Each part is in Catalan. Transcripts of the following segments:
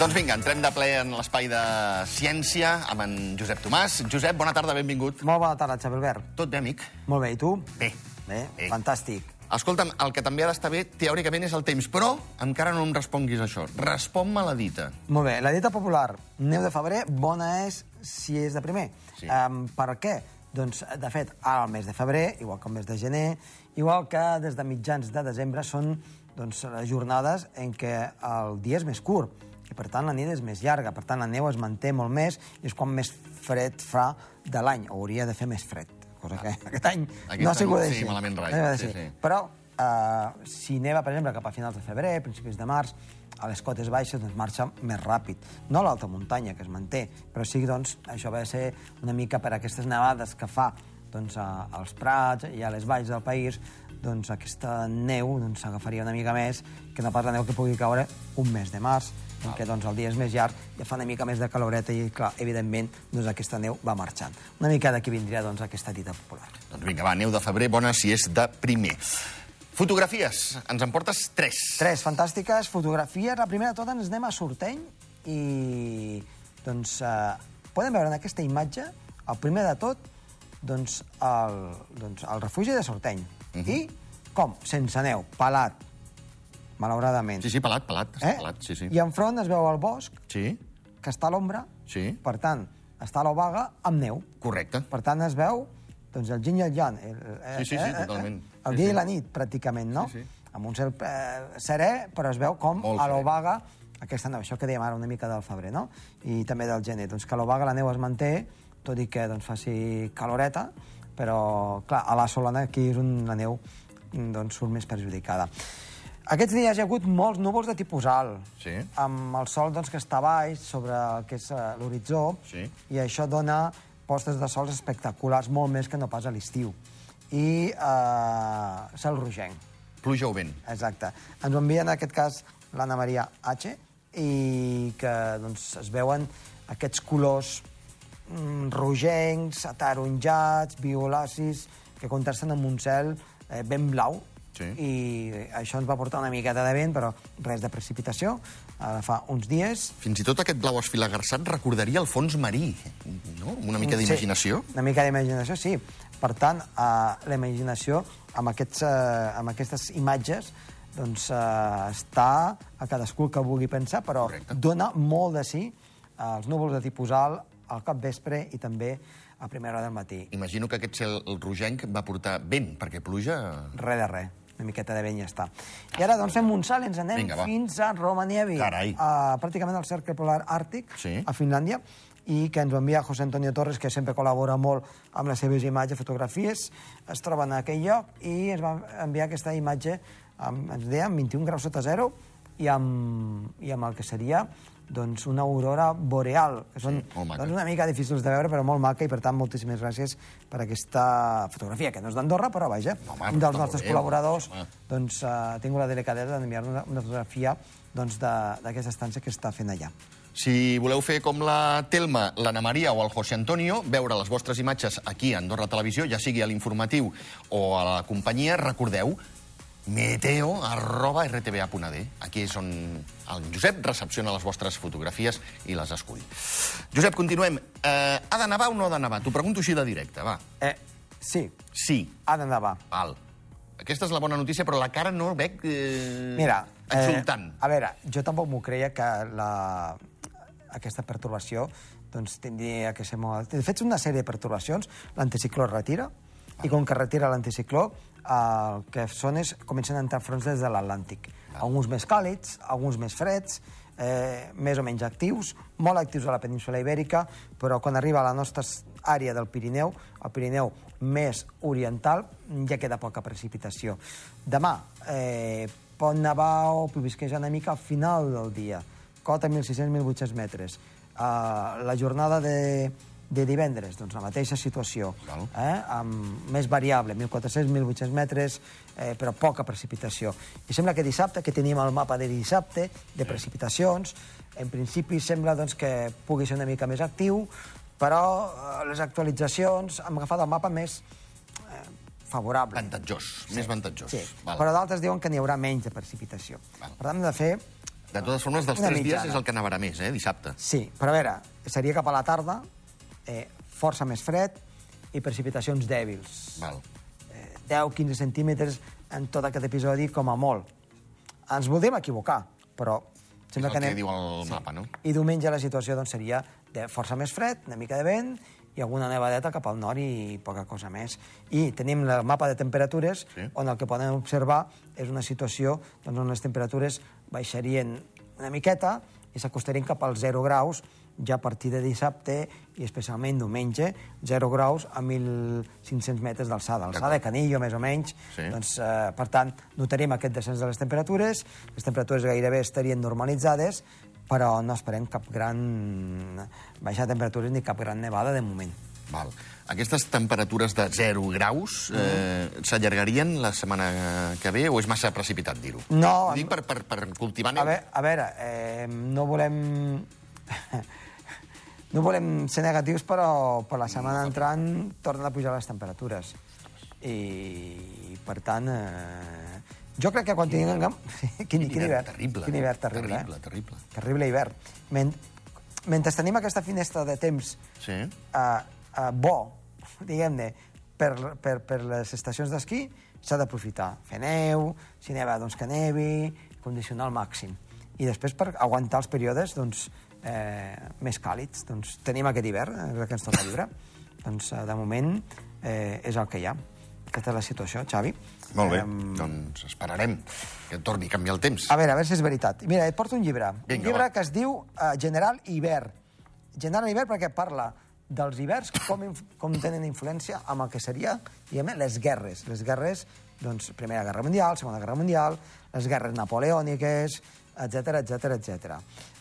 Doncs vinga, entrem de ple en l'espai de ciència amb en Josep Tomàs. Josep, bona tarda, benvingut. Molt bona tarda, Xavi Albert. Tot bé, amic? Molt bé, i tu? Bé. Bé, Bé. fantàstic. Escolta'm, el que també ha d'estar bé, teòricament, és el temps, però encara no em responguis això. Respon-me la dita. Molt bé, la dieta popular, neu de febrer, bona és si és de primer. Sí. Um, per què? Doncs, de fet, ara el mes de febrer, igual que el mes de gener, igual que des de mitjans de desembre, són doncs, les jornades en què el dia és més curt i, per tant, la nit és més llarga. Per tant, la neu es manté molt més i és quan més fred fa de l'any. Hauria de fer més fred, cosa que aquest any Aquest no ha sigut sí, així. malament No ha sigut sí, sí. Però eh, si neva, per exemple, cap a finals de febrer, principis de març, a les cotes baixes doncs marxa més ràpid. No a l'alta muntanya, que es manté, però sí doncs, això va ser una mica per aquestes nevades que fa doncs, a, als prats i a les valls del país, doncs aquesta neu doncs, s'agafaria una mica més que no pas la neu que pugui caure un mes de març, en què doncs, el dia és més llarg i fa una mica més de caloreta i, clar, evidentment, doncs, aquesta neu va marxant. Una mica d'aquí vindria doncs, aquesta dita popular. Doncs vinga, va, neu de febrer, bona si és de primer. Fotografies, ens en portes tres. Tres fantàstiques fotografies. La primera de tot ens anem a Sorteny i doncs eh, podem veure en aquesta imatge, el primer de tot, doncs el, doncs, el refugi de Sorteny. Mhm. I com? Sense neu, pelat, malauradament. Sí, sí, pelat, pelat, eh? pelat, sí, sí. I enfront es veu el bosc, Sí, que està a l'ombra, sí, per tant, està a l'Obaga amb neu. correcte. Per tant, es veu doncs, el yin i el yang. El, eh, Sí, sí, sí, totalment. El Sí, dia sí. i la nit, pràcticament, no? Sí, sí. Amb un cel eh, serè, però es veu com Molt a l'Obaga, aquesta neu, això que dèiem ara una mica del febrer, no? I també del gener. Doncs que a l'Obaga la neu es manté, tot i que doncs, faci caloreta, però, clar, a la Solana aquí és on la neu doncs, surt més perjudicada. Aquests dies hi ha hagut molts núvols de tipus alt, Sí. amb el sol doncs, que està baix sobre el que és eh, l'horitzó, Sí. i això dona postes de sols espectaculars, molt més que no pas a l'estiu. I eh, cel rogenc, Pluja o vent. exacte. Ens ho envia en aquest cas l'Anna Maria H, i que doncs, es veuen aquests colors mm, rogencs, ataronjats, violacis, que contrasten amb un cel eh, ben blau, Sí. i això ens va portar una miqueta de vent, però res de precipitació. Ara fa uns dies Fins i tot aquest blau esfilagarçat recordaria el fons marí, no? Amb una mica d'imaginació. Sí, una mica d'imaginació, sí. Per tant, eh, la imaginació amb, aquests, eh, amb aquestes imatges doncs, eh, està a cadascú que vulgui pensar, però Correcte. dona molt de sí eh, els núvols de tipus alt al capvespre i també a primera hora del matí. Imagino que aquest cel rogenc va portar vent, perquè pluja... Res de res. Una miqueta de vent ja està. I ara doncs fem un salt ens anem Vinga, va. fins a Romanievi, Carai. a, pràcticament al cercle polar àrtic, Sí. a Finlàndia, i que ens ho envia José Antonio Torres, que sempre col·labora molt amb les seves imatges, fotografies, es troba en aquell lloc i ens va enviar aquesta imatge, amb, ens deia, amb 21 graus sota zero i amb, i amb el que seria doncs, una aurora boreal, que són maca. doncs, una mica difícils de veure, però molt maca, i per tant moltíssimes gràcies per aquesta fotografia, que no és d'Andorra, però vaja, No, home, un dels està nostres bé, col·laboradors home. doncs, uh, tinc la delicadesa d'enviar una, una fotografia doncs, de- d'aquesta estància que està fent allà. Si voleu fer com la Telma, l'Anna Maria o el José Antonio, veure les vostres imatges aquí a Andorra Televisió, ja sigui a l'informatiu o a la companyia, recordeu meteo arroba rtba.d. Aquí és on el Josep recepciona les vostres fotografies i les escull. Josep, continuem. Eh, ha de nevar o no ha de nevar? T'ho pregunto així de directe, va. Eh, sí, Sí, ha de nevar. val. Aquesta és la bona notícia, però la cara no veig eh, Mira, exultant. Eh, a veure, jo tampoc m'ho creia que la, aquesta pertorbació doncs, tindria que ser molt... De fet, és una sèrie de pertorbacions. L'anticicló retira, i com que retira l'anticicló, el que són és... comencen a entrar fronts des de l'Atlàntic. Alguns més càlids, alguns més freds, eh, més o menys actius, molt actius a la península Ibèrica, però quan arriba a la nostra àrea del Pirineu, el Pirineu més oriental, ja queda poca precipitació. Demà eh, pot nevar o plovisquejar una mica al final del dia, cota 1.600-1.800 metres. Uh, la jornada de, de divendres, doncs la mateixa situació, Val. eh? amb més variable, 1.400-1.800 metres, eh, però poca precipitació. I sembla que dissabte, que tenim el mapa de dissabte, de precipitacions, en principi sembla doncs, que pugui ser una mica més actiu, però eh, les actualitzacions han agafat el mapa més eh, favorable. Avantatjós, més avantatjós. Sí, Val. però d'altres diuen que n'hi haurà menys de precipitació. Val. Per tant, hem de fer De totes formes, dels tres dies mitjana. és el que nevarà més, eh, dissabte. Sí, però a veure, seria cap a la tarda, eh, força més fred i precipitacions dèbils. Val. Eh, 10-15 centímetres en tot aquest episodi, com a molt. Ens voldríem equivocar, però És el que que anem... diu el mapa, no? I diumenge la situació doncs, seria de força més fred, una mica de vent i alguna nevadeta cap al nord i poca cosa més. I tenim el mapa de temperatures Sí. on el que podem observar és una situació doncs, on les temperatures baixarien una miqueta i s'acostarien cap als 0 graus ja a partir de dissabte i especialment diumenge, 0 graus a 1.500 metres d'alçada, alçada de Canillo, més o menys. Sí. Doncs, eh, per tant, notarem aquest descens de les temperatures, les temperatures gairebé estarien normalitzades, però no esperem cap gran baixa de temperatures ni cap gran nevada de moment. Val. Aquestes temperatures de 0 graus eh, s'allargarien la setmana que ve o és massa precipitat dir-ho? No, Ho dic per, per, per cultivar A, neu. ve, a veure, eh, no volem... no volem ser negatius, però per la setmana entrant tornen a pujar les temperatures. I, per tant, eh, jo crec que quan tinguem... quin, quin hivern. Terrible. Quin hivern terrible, terrible, eh? terrible. Terrible hivern. Men mentre tenim aquesta finestra de temps Sí. eh, eh, bo, diguem-ne, per, per, per les estacions d'esquí, s'ha d'aprofitar. Fer neu, si neva, doncs que nevi, condicionar al màxim. I després, per aguantar els períodes doncs, eh, més càlids, doncs, tenim aquest hivern, eh, és el que ens toca viure. doncs, eh, de moment, eh, és el que hi ha. Aquesta és la situació, Xavi. Molt bé, Em, doncs esperarem que torni a canviar el temps. a veure, a veure si és veritat. Mira, et porto un llibre. Vinga, un llibre va. que es diu uh, General Hivern. General Hivern perquè parla dels hiverns, com, com tenen influència amb el que seria, diguem les guerres. Les guerres, doncs, Primera Guerra Mundial, Segona Guerra Mundial, les guerres napoleòniques, etc etc etc.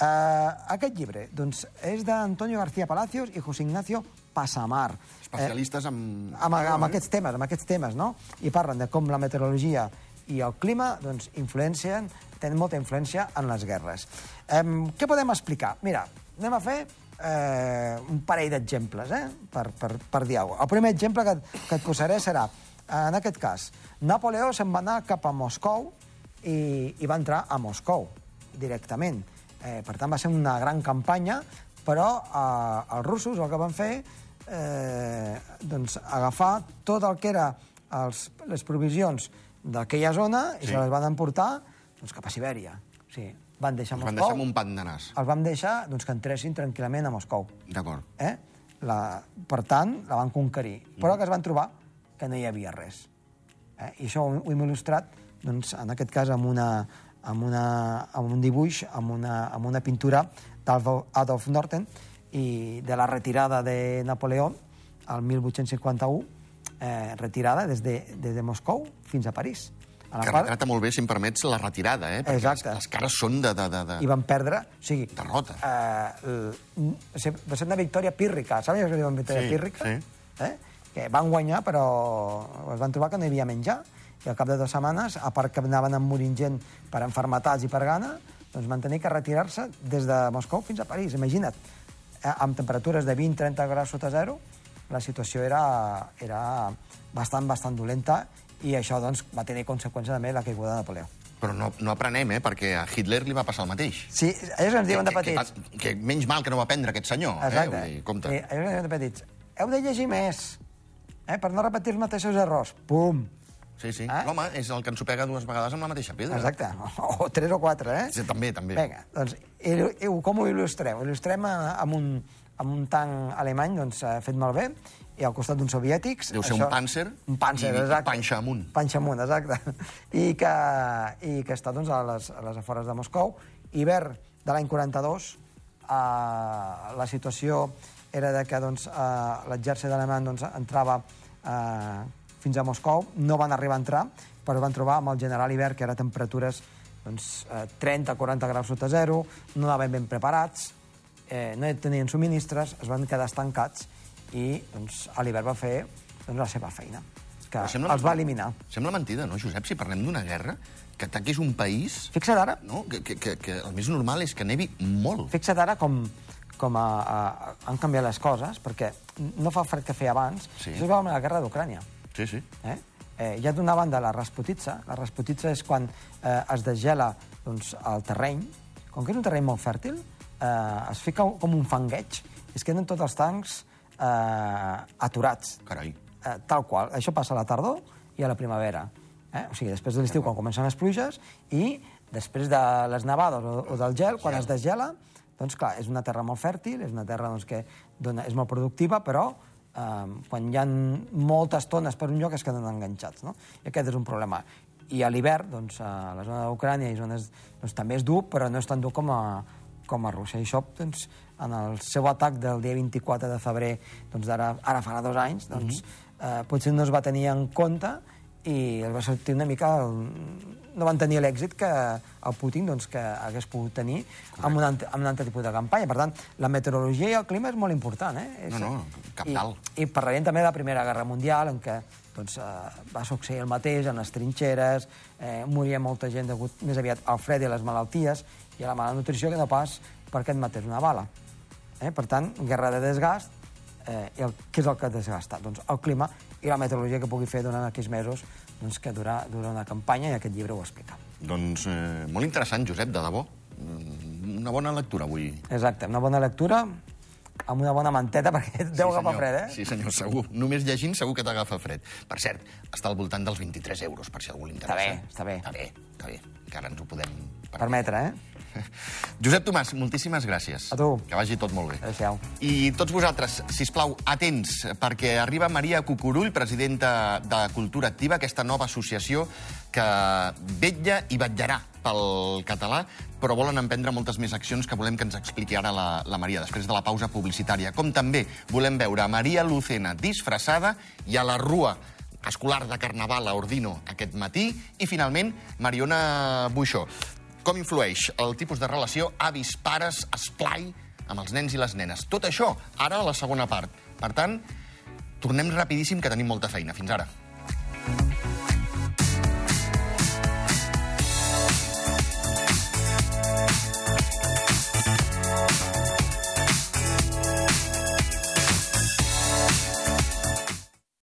Uh, aquest llibre doncs, és d'Antonio García Palacios i José Ignacio Passamar. Especialistes en... amb, amb aquests temes, amb aquests temes, no? I parlen de com la meteorologia i el clima doncs, influencien, tenen molta influència en les guerres. Um, què podem explicar? Mira, anem a fer eh, un parell d'exemples, eh? Per, per, per dir alguna cosa. El primer exemple que, que et posaré serà, en aquest cas, Napoleó se'n va anar cap a Moscou i, i va entrar a Moscou directament. Eh, per tant, va ser una gran campanya, però eh, els russos el que van fer eh, doncs, agafar tot el que era els, les provisions d'aquella zona i Sí. se les van emportar doncs, cap a Sibèria. O sigui, van deixar Els van Moscou, deixar amb un pan de nas. els vam deixar doncs, que entressin tranquil·lament a Moscou. D'acord. Eh? La, per tant, la van conquerir. Però que es van trobar que no hi havia res. Eh? I això ho, ho hem il·lustrat, doncs, en aquest cas, amb, una, amb, una, amb un dibuix, amb una, amb una pintura d'Adolf Norton i de la retirada de Napoleó al 1851, eh, retirada des de, des de Moscou fins a París. A la Que qual retrata molt bé, si em permets, la retirada, eh? Perquè Exacte. Les, les cares són de... de, de, de... i van perdre... O sigui, Derrota. Eh, l- va ser- una victòria pírrica, saps que diuen victòria Sí, pírrica? sí. Eh? Que van guanyar, però es van trobar que no hi havia menjar. I al cap de dues setmanes, a part que anaven morint gent per enfermetats i per gana, doncs van tenir que retirar-se des de Moscou fins a París. Imagina't, eh, amb temperatures de 20-30 graus sota zero, la situació era, era bastant, bastant dolenta i això doncs, va tenir conseqüència també la caiguda de Napoleó. Però no, no aprenem, eh? Perquè a Hitler li va passar el mateix. Sí, ells ens diuen de que, que, petits. que, que menys mal que no va prendre aquest senyor. Exacte. Eh? Dir, compte. Eh, allò que dèiem de petits. Heu de llegir més, eh, per no repetir els mateixos errors. Pum! Sí, sí. Eh? L'home és el que ens ho pega dues vegades amb la mateixa pedra. Exacte. O tres o quatre, eh? Sí, també, també. Vinga, doncs, il- il- com ho il·lustrem? Ho il·lustrem eh, amb un, amb un tanc alemany doncs, eh, fet malbé i al costat d'uns soviètics. Deu ser un Panzer Un Panzer, i exacte. panxa amunt. Panxa amunt, exacte. I que, i que està doncs, a, les, a les afores de Moscou. Hivern de l'any 42, eh, la situació era de que doncs, eh, l'exèrcit alemany doncs, entrava eh, fins a Moscou, no van arribar a entrar, però van trobar amb el general Hivern, que era temperatures doncs, eh, 30-40 graus sota zero, no anaven ben preparats, eh, no tenien subministres, es van quedar estancats i doncs, l'hivern va fer doncs, la seva feina, que Però sembla- els va eliminar. Sembla mentida, no, Josep? Si parlem d'una guerra, que ataqués un país... Fixa't ara, No? Que, que, que, que el més normal és que nevi molt. fixa't ara com, com a, a, han canviat les coses, perquè no fa fred que feia abans, Sí. això es veu amb la guerra d'Ucrània. Sí, sí. Eh? Eh, hi ha d'una banda la rasputitza. La rasputitza és quan eh, es desgela doncs, el terreny com que és un terreny molt fèrtil, eh, es fica com un fangueig i es queden tots els tancs eh, aturats. Carai. Eh, tal qual. Això passa a la tardor i a la primavera. Eh? O sigui, després de l'estiu, quan comencen les pluges, i després de les nevades o, o del gel, quan es desgela, doncs clar, és una terra molt fèrtil, és una terra doncs, que dona, és molt productiva, però quan hi ha moltes tones per un lloc es queden enganxats. No? I aquest és un problema. I a l'hivern, doncs, a la zona d'Ucrània i zones, doncs, també és dur, però no és tan dur com a, com a Rússia. I això, doncs, en el seu atac del dia 24 de febrer, doncs, ara, ara farà dos anys, doncs, mm -hmm. eh, potser no es va tenir en compte i el va sortir una mica... No van tenir l'èxit que el Putin doncs, que hagués pogut tenir amb un, amb un altre tipus de campanya. Per tant, la meteorologia i el clima és molt important. Eh? És, No, no, cap. I, I parlarem també de la Primera Guerra Mundial, en què doncs, eh, va succeir el mateix en les trinxeres, eh, moria molta gent degut més aviat al fred i a les malalties i a la mala nutrició que no pas perquè et matés una bala. Eh? Per tant, guerra de desgast, eh, i el, què és el que desgasta? Doncs el clima i la meteorologia que pugui fer durant aquells mesos doncs, que dura, dura una campanya i aquest llibre ho explica. Doncs eh, molt interessant, Josep, de debò. Mm, Una bona lectura avui. Exacte, una bona lectura amb una bona manteta perquè et deu agafar senyor. fred, eh? Sí, senyor, segur. Només llegint segur que t'agafa fred. Per cert, està al voltant dels 23 euros, per si algú li interessa. bé, està bé. Està bé, està bé. Encara ens ho podem Permetre, eh? Josep Tomàs, moltíssimes gràcies. A tu. Que vagi tot molt bé. Adéu-siau. I tots vosaltres, si us plau, atents, perquè arriba Maria Cucurull, presidenta de Cultura Activa, aquesta nova associació que vetlla i vetllarà pel català, però volen emprendre moltes més accions que volem que ens expliqui ara la, la Maria, després de la pausa publicitària. Com també volem veure a Maria Lucena disfressada i a la Rua escolar de Carnaval a Ordino aquest matí, i finalment Mariona Buixó. Com influeix el tipus de relació avis-pares, esplai, amb els nens i les nenes? Tot això, ara a la segona part. Per tant, tornem rapidíssim, que tenim molta feina. Fins ara.